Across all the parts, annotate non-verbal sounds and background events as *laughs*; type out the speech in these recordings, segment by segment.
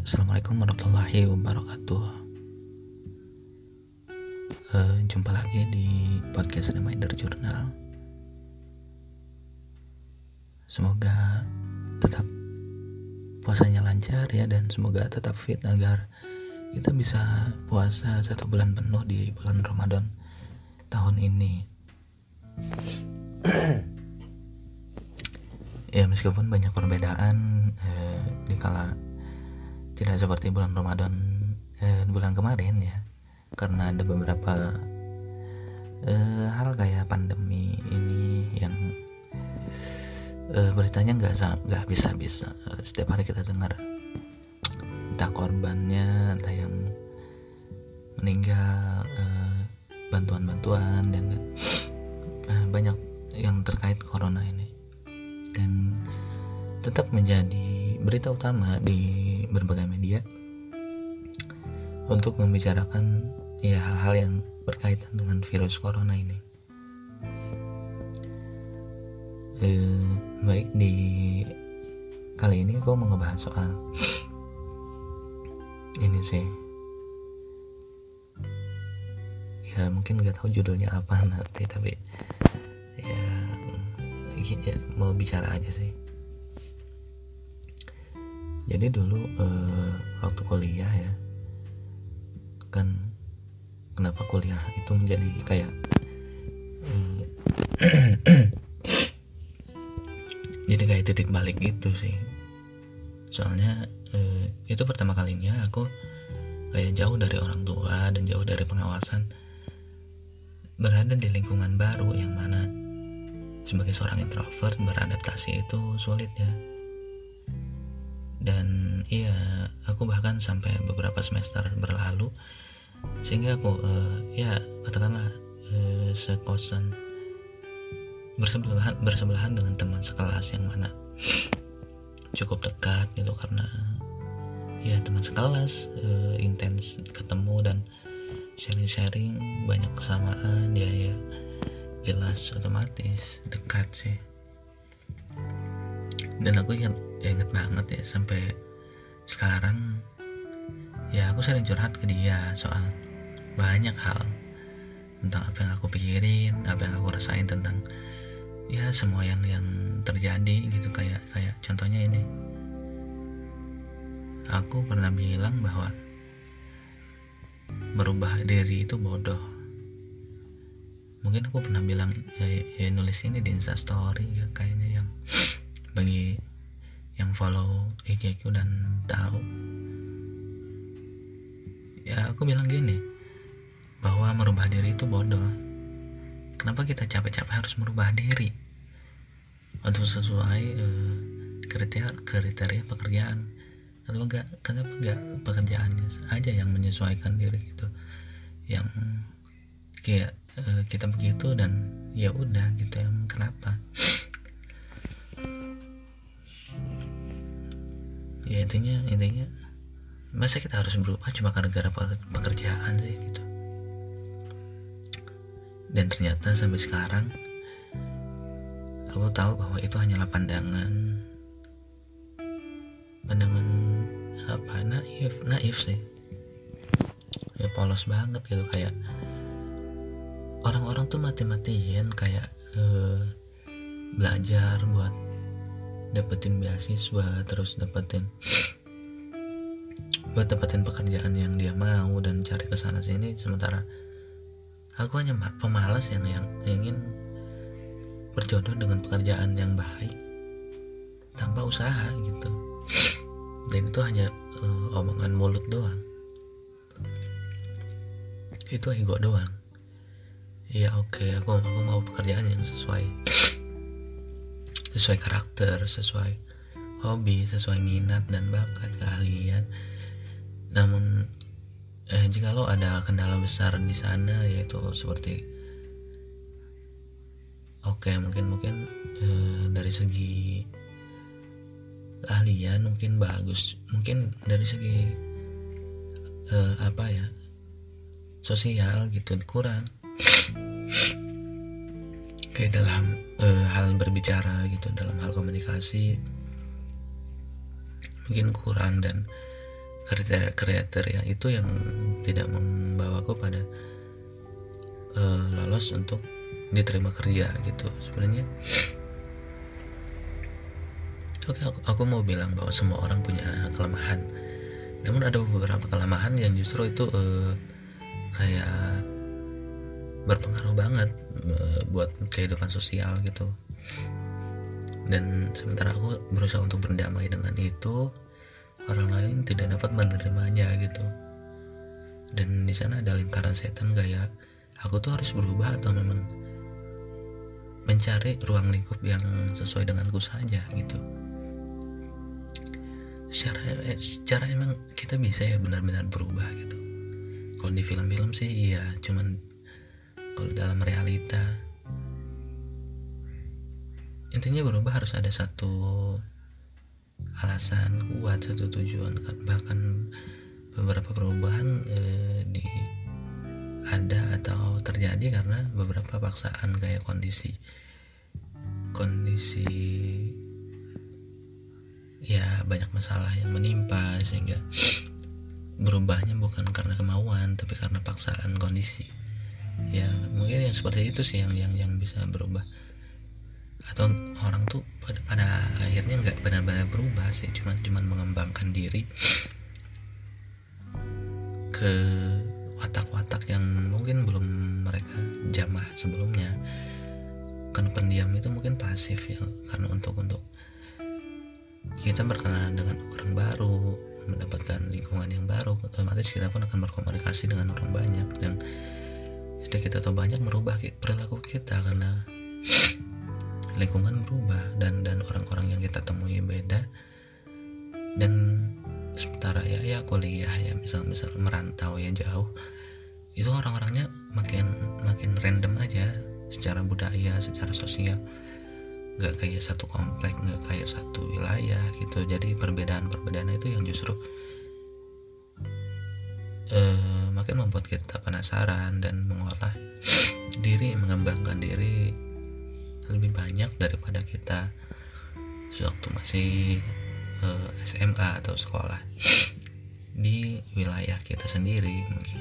Assalamualaikum warahmatullahi wabarakatuh. Uh, jumpa lagi di podcast Reminder Journal. Semoga tetap puasanya lancar ya dan semoga tetap fit agar kita bisa puasa satu bulan penuh di bulan Ramadan tahun ini. *clears throat* ya meskipun banyak perbedaan eh, di kala tidak seperti bulan Ramadan eh, bulan kemarin ya. Karena ada beberapa eh, hal kayak pandemi ini yang eh, beritanya nggak nggak bisa bisa setiap hari kita dengar entah korbannya entah yang meninggal eh, bantuan-bantuan dan eh, banyak yang terkait corona ini. Dan tetap menjadi berita utama di berbagai media untuk membicarakan ya hal-hal yang berkaitan dengan virus corona ini. Eh, baik di kali ini gue mau ngebahas soal *sniffs* ini sih ya mungkin gak tahu judulnya apa nanti tapi ya, ya mau bicara aja sih jadi dulu uh, waktu kuliah ya kan kenapa kuliah itu menjadi kayak uh, *clears throat* jadi kayak titik balik gitu sih. Soalnya uh, itu pertama kalinya aku kayak jauh dari orang tua dan jauh dari pengawasan. Berada di lingkungan baru yang mana sebagai seorang introvert beradaptasi itu sulit ya dan iya aku bahkan sampai beberapa semester berlalu sehingga aku uh, ya katakanlah uh, sekosan bersebelahan bersebelahan dengan teman sekelas yang mana cukup dekat gitu karena ya teman sekelas uh, intens ketemu dan sharing-sharing banyak kesamaan ya ya jelas otomatis dekat sih dan aku ingat ya inget banget ya sampai sekarang ya aku sering curhat ke dia soal banyak hal. Tentang apa yang aku pikirin apa yang aku rasain tentang ya semua yang yang terjadi gitu. Kayak kayak contohnya ini. Aku pernah bilang bahwa merubah diri itu bodoh. Mungkin aku pernah bilang ya, ya nulis ini di instastory ya kayaknya yang bagi yang follow IG aku dan tahu. Ya aku bilang gini bahwa merubah diri itu bodoh. Kenapa kita capek-capek harus merubah diri? Untuk sesuai uh, kriteria kriteria pekerjaan. Atau enggak kenapa enggak pekerjaannya aja yang menyesuaikan diri gitu. Yang kayak uh, kita begitu dan ya udah gitu yang kenapa ya intinya intinya. Masa kita harus berubah cuma karena gara pekerjaan sih gitu. Dan ternyata sampai sekarang aku tahu bahwa itu hanyalah pandangan pandangan apa naif naif sih. Ya polos banget gitu kayak orang-orang tuh mati-matian kayak uh, belajar buat dapetin beasiswa terus dapetin buat dapetin pekerjaan yang dia mau dan cari ke sana sini. Sementara aku hanya pemalas yang yang ingin berjodoh dengan pekerjaan yang baik tanpa usaha gitu. Dan itu hanya uh, omongan mulut doang. Itu ego doang. Ya oke okay, aku aku mau pekerjaan yang sesuai sesuai karakter sesuai hobi sesuai minat dan bakat keahlian. Namun eh, jika lo ada kendala besar di sana yaitu seperti oke okay, mungkin mungkin eh, dari segi keahlian mungkin bagus. Mungkin dari segi eh, apa ya sosial gitu kurang kayak dalam uh, hal berbicara gitu dalam hal komunikasi. Mungkin kurang dan kriteria kriteria itu yang tidak membawaku pada uh, lolos untuk diterima kerja gitu sebenarnya. Oke aku, aku mau bilang bahwa semua orang punya kelemahan. Namun ada beberapa kelemahan yang justru itu uh, kayak berpengaruh banget uh, buat kehidupan sosial gitu. Dan sementara aku berusaha untuk berdamai dengan itu orang lain tidak dapat menerimanya gitu. Dan di sana ada lingkaran setan kayak aku tuh harus berubah atau memang mencari ruang lingkup yang sesuai denganku saja gitu. Secara eh, secara emang kita bisa ya benar-benar berubah gitu. Kalau di film-film sih iya cuman kalau dalam realita intinya berubah harus ada satu alasan kuat satu tujuan bahkan beberapa perubahan eh, di ada atau terjadi karena beberapa paksaan kayak kondisi kondisi ya banyak masalah yang menimpa sehingga *sniffs* berubahnya bukan karena kemauan tapi karena paksaan kondisi ya mungkin yang seperti itu sih yang yang yang bisa berubah. Atau orang tuh pada, pada akhirnya nggak benar-benar berubah sih cuman cuman mengembangkan diri ke watak-watak yang mungkin belum mereka jamah sebelumnya. Kan pendiam itu mungkin pasif ya karena untuk untuk kita berkenalan dengan orang baru mendapatkan lingkungan yang baru otomatis kita pun akan berkomunikasi dengan orang banyak yang sudah kita tahu banyak merubah perilaku kita karena lingkungan berubah dan dan orang-orang yang kita temui beda. Dan sementara ya ya kuliah ya misal misal merantau ya jauh itu orang-orangnya makin makin random aja. Secara budaya secara sosial nggak kayak satu komplek nggak kayak satu wilayah gitu. Jadi perbedaan-perbedaan itu yang justru uh, makin membuat kita penasaran dan mengolah diri mengembangkan diri lebih banyak daripada kita sewaktu masih eh, SMA atau sekolah. Di wilayah kita sendiri mungkin.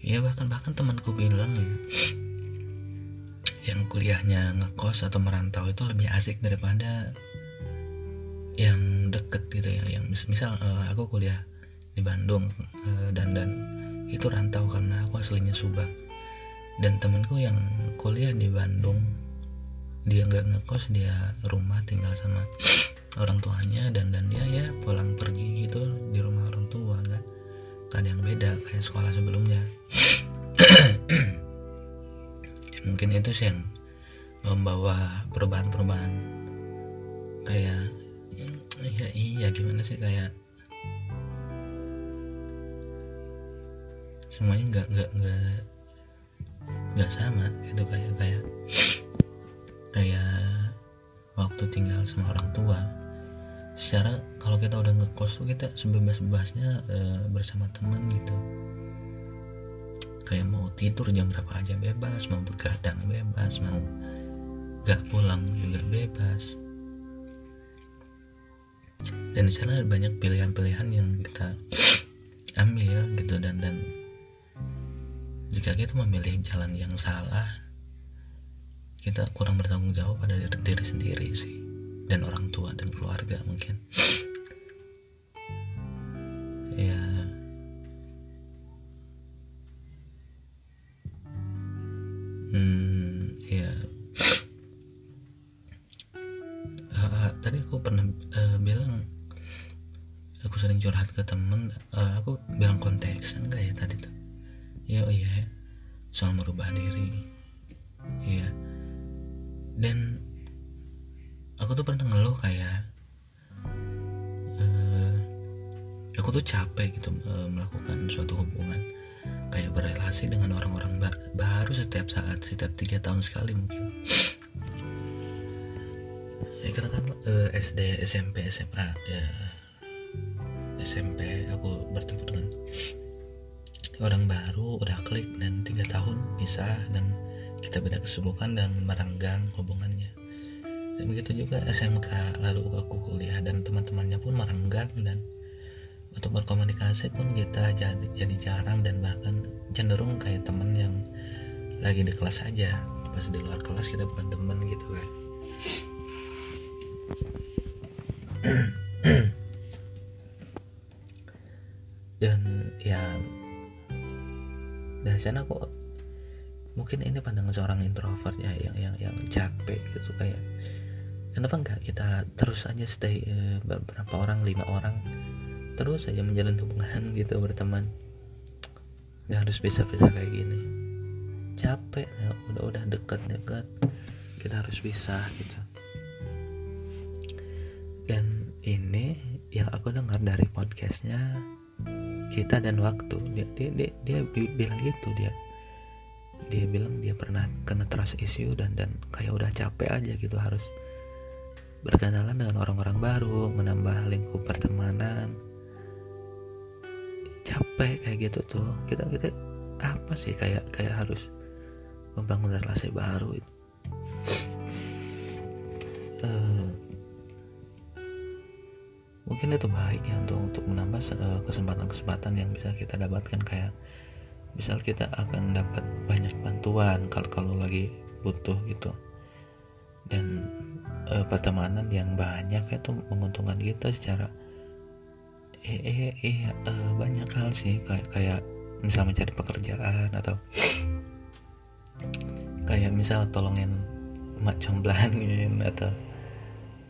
Ya bahkan bahkan temanku bilang ya yang kuliahnya ngekos atau merantau itu lebih asik daripada yang deket gitu ya yang misal uh, aku kuliah di Bandung uh, dan dan itu rantau karena aku aslinya Subang. Dan temanku yang kuliah di Bandung dia nggak ngekos dia rumah tinggal sama *sniffs* orang tuanya dan dan dia ya pulang pergi gitu di rumah orang tua kan. Ada yang beda kayak sekolah sebelumnya. *clears throat* Mungkin itu sih yang membawa perubahan-perubahan kayak ya iya gimana sih kayak semuanya nggak nggak nggak nggak sama gitu kayak kayak kayak waktu tinggal sama orang tua. Secara kalau kita udah ngekos tuh kita sebebas-bebasnya e, bersama teman gitu. Kayak mau tidur jam berapa aja bebas mau begadang bebas mau gak pulang juga bebas dan di sana banyak pilihan-pilihan yang kita ambil gitu dan dan jika kita memilih jalan yang salah kita kurang bertanggung jawab pada diri, diri sendiri sih. Dan orang tua dan keluarga mungkin aku tuh capek gitu uh, melakukan suatu hubungan kayak berrelasi dengan orang-orang ba baru setiap saat setiap tiga tahun sekali mungkin. Ya katakan uh, SD SMP SMA ya. SMP aku bertemu dengan orang baru udah klik dan tiga tahun bisa dan kita beda kesibukan dan merenggang hubungannya. Dan begitu juga SMK lalu aku kuliah dan teman-temannya pun merenggang dan untuk berkomunikasi pun kita jadi jadi jarang dan bahkan cenderung kayak temen yang lagi di kelas aja. Pas di luar kelas kita bukan temen gitu kan. Dan ya dari sana aku mungkin ini pandangan seorang introvert ya yang yang yang capek gitu kayak kenapa enggak kita terus aja stay uh, beberapa orang lima orang terus aja menjalin hubungan *laughs* gitu berteman. Nggak harus bisa-bisa kayak gini. Capek ya udah udah deket-deket kita harus bisa gitu. Dan ini yang aku dengar dari podcastnya kita dan waktu. Dia dia dia, dia bilang gitu dia. Dia bilang dia pernah kena trust issue dan dan kayak udah capek aja gitu harus berkenalan dengan orang-orang baru menambah lingkup pertemanan capek kayak gitu tuh kita kita apa sih kayak kayak harus membangun relasi baru itu? Uh, mungkin itu baik ya untuk untuk menambah eh, kesempatan-kesempatan yang bisa kita dapatkan kayak misal kita akan dapat banyak bantuan kalau kalau lagi butuh gitu. Dan uh, pertemanan yang banyak itu menguntungkan kita secara eh eh, eh uh, banyak hal sih. Kayak kayak misal mencari pekerjaan atau kayak misal tolongin mak comblangin atau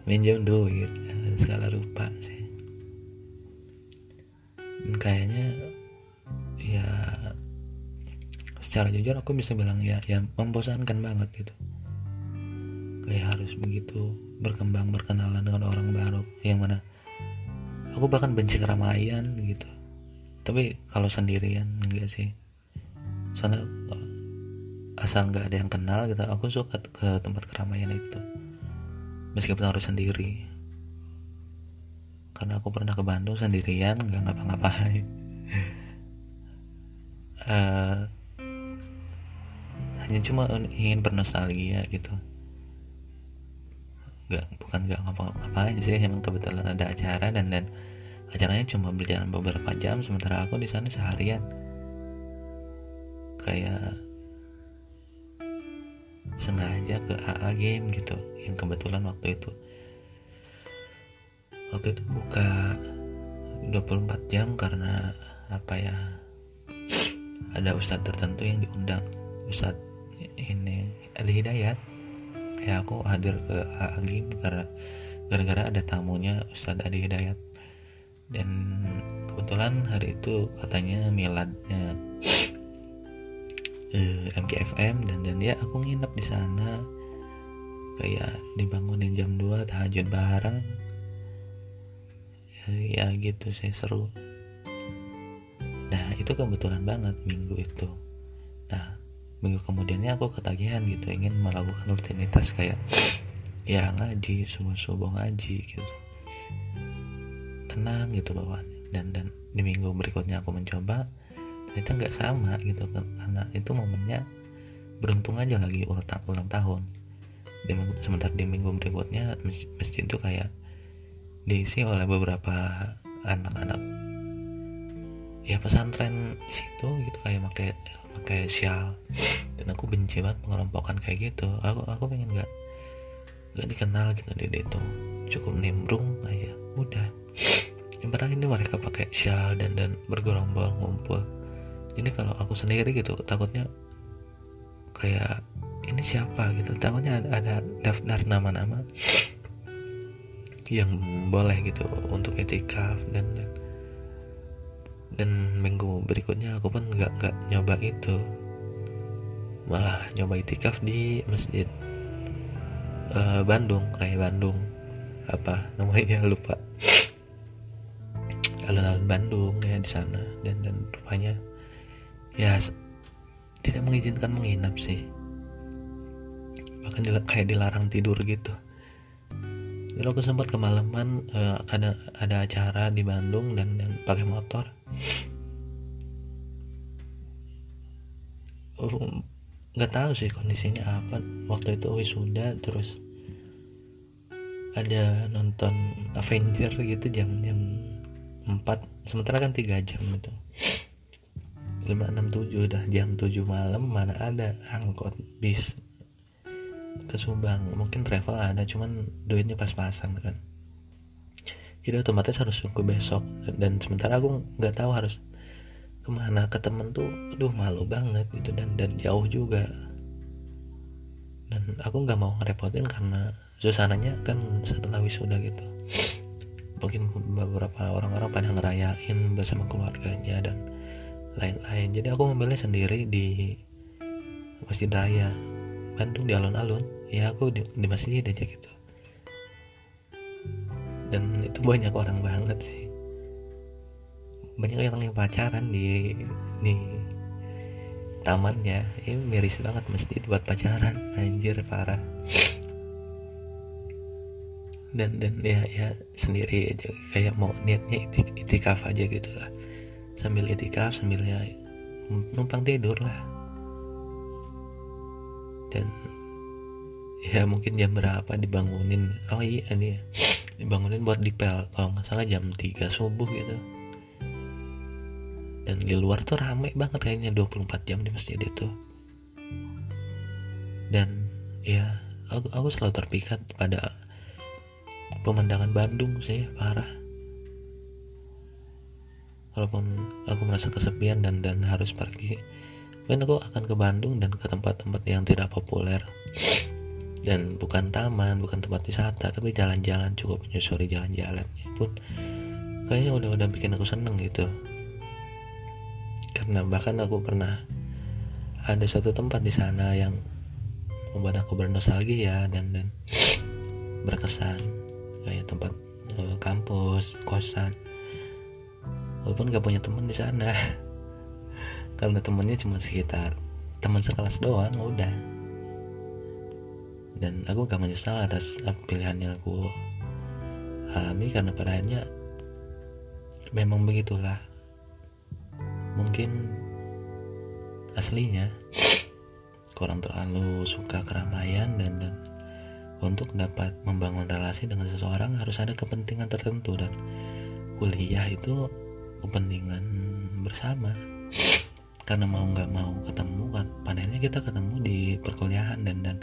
minjem duit segala rupa sih. Dan kayaknya ya secara jujur aku bisa bilang ya ya membosankan banget gitu. Kayak harus begitu berkembang berkenalan dengan orang baru yang mana aku bahkan benci keramaian gitu. Tapi kalau sendirian enggak sih. Soalnya asal nggak ada yang kenal gitu aku suka ke tempat keramaian itu. Meskipun harus sendiri. Karena aku pernah ke Bandung sendirian nggak ngapa-ngapain. Uh, *laughs* hanya cuma ingin bernostalgia gitu nggak bukan nggak ngapa-ngapain sih emang kebetulan ada acara dan dan acaranya cuma berjalan beberapa jam sementara aku di sana seharian. Kayak sengaja ke AA game gitu yang kebetulan waktu itu. Waktu itu buka 24 jam karena apa ya ada ustadz tertentu yang diundang. Ustadz ini ada hidayat ya aku hadir ke Agim gara-gara ada tamunya Ustadz Adi Hidayat. Dan kebetulan hari itu katanya miladnya *sniffs* eh, MKFM dan dan ya aku nginep di sana. Kayak dibangunin jam 2 tahajud bareng. Ya, ya gitu sih seru. Nah itu kebetulan banget minggu itu minggu kemudiannya aku ketagihan gitu ingin melakukan rutinitas kayak *sniffs* ya ngaji subuh subuh ngaji gitu. Tenang gitu bawaannya dan dan di minggu berikutnya aku mencoba ternyata nggak sama gitu karena itu momennya beruntung aja lagi ulang, ulang tahun. Di sementara di minggu berikutnya masjid itu kayak diisi oleh beberapa anak-anak ya pesantren situ gitu kayak pakai pakai sial. Dan aku benci banget pengelompokan kayak gitu. Aku aku pengen nggak nggak dikenal gitu di itu cukup nimbrung aja udah. Yang ini mereka pakai sial dan dan bergerombol ngumpul. Jadi kalau aku sendiri gitu takutnya kayak ini siapa gitu. Takutnya ada, ada daftar nama-nama yang boleh gitu untuk etikaf dan dan dan minggu berikutnya aku pun nggak nggak nyoba itu. Malah nyoba itikaf di masjid uh, Bandung Raya Bandung. Apa namanya? *laughs* Lupa. Alun-alun Bandung ya di sana. Dan dan rupanya ya tidak mengizinkan menginap sih. Bahkan juga kayak dilarang tidur gitu. Jadi aku sempat kemalaman uh, ada ada acara di Bandung dan dan pakai motor nggak uh, tahu sih kondisinya apa. Waktu itu wisuda terus ada nonton Avenger gitu jam jam 4 sementara kan 3 jam itu. 5 6 7 udah jam 7 malam mana ada angkot bis ke Subang. Mungkin travel ada cuman duitnya pas-pasan kan jadi otomatis harus tunggu besok. Dan sementara aku nggak tahu harus ke mana. Ke temen tuh aduh malu banget gitu. Dan dan jauh juga. Dan aku nggak mau ngerepotin karena suasananya kan setelah wisuda gitu. Mungkin beberapa orang-orang pada ngerayain bersama keluarganya dan lain-lain. Jadi aku memilih sendiri di masjid raya Bandung di alun-alun. Ya aku di, di masjid aja gitu dan itu banyak orang banget sih. Banyak orang yang pacaran di di tamannya. Ini miris banget masjid buat pacaran. Anjir parah. Dan dan ya ya sendiri aja. Kayak mau niatnya itikaf aja gitu lah. Sambil itikaf sambilnya numpang tidur lah. Dan ya mungkin jam berapa dibangunin. Oh iya nih dibangunin buat dipel kalau nggak salah jam 3 subuh gitu. Dan di luar tuh rame banget kayaknya 24 jam di masjid itu. Dan ya aku, aku selalu terpikat pada pemandangan Bandung sih parah. Walaupun aku merasa kesepian dan dan harus pergi mungkin aku akan ke Bandung dan ke tempat-tempat yang tidak populer dan bukan taman bukan tempat wisata tapi jalan-jalan cukup menyusuri jalan-jalan. Pun kayaknya udah-udah bikin aku seneng gitu. Karena bahkan aku pernah ada satu tempat di sana yang membuat aku bernostalgia dan dan *sniffs* berkesan. Kayak tempat uh, kampus kosan. Walaupun gak punya teman di sana. *laughs* Karena temennya cuma sekitar teman sekelas doang udah dan aku gak menyesal atas pilihan yang aku alami karena pada akhirnya memang begitulah. Mungkin aslinya kurang terlalu suka keramaian dan dan untuk dapat membangun relasi dengan seseorang harus ada kepentingan tertentu dan kuliah itu kepentingan bersama. Karena mau nggak mau ketemu kan padahal kita ketemu di perkuliahan dan dan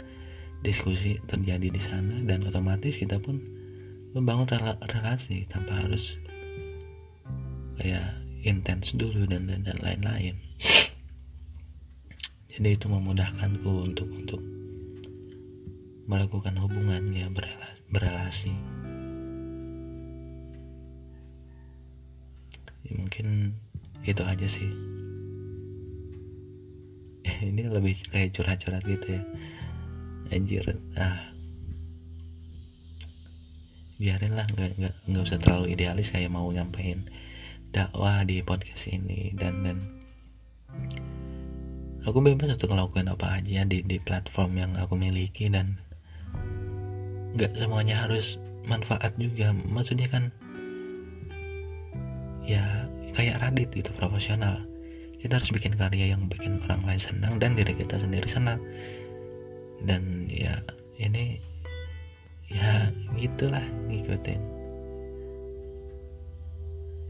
diskusi terjadi di sana dan otomatis kita pun membangun rela relasi tanpa harus kayak intens dulu dan dan lain-lain. Jadi itu memudahkanku untuk untuk melakukan hubungan ya berelasi, berelasi. Ya, mungkin itu aja sih. *laughs* Ini lebih kayak curhat-curhat gitu ya anjir. Ah. Biarin lah nggak nggak nggak usah terlalu idealis kayak mau nyampein dakwah di podcast ini dan dan aku bebas untuk ngelakuin apa aja di di platform yang aku miliki dan nggak semuanya harus manfaat juga. Maksudnya kan ya kayak Radit itu profesional. Kita harus bikin karya yang bikin orang lain senang dan diri kita sendiri senang dan ya ini ya gitulah ngikutin.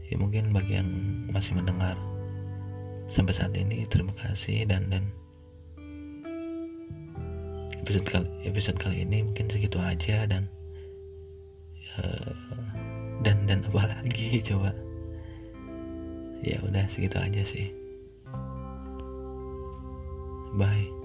Ya mungkin bagi yang masih mendengar sampai saat ini terima kasih dan dan episode kali episode kali ini mungkin segitu aja dan ya, dan dan apa lagi? *laughs* Coba. Ya udah segitu aja sih. Bye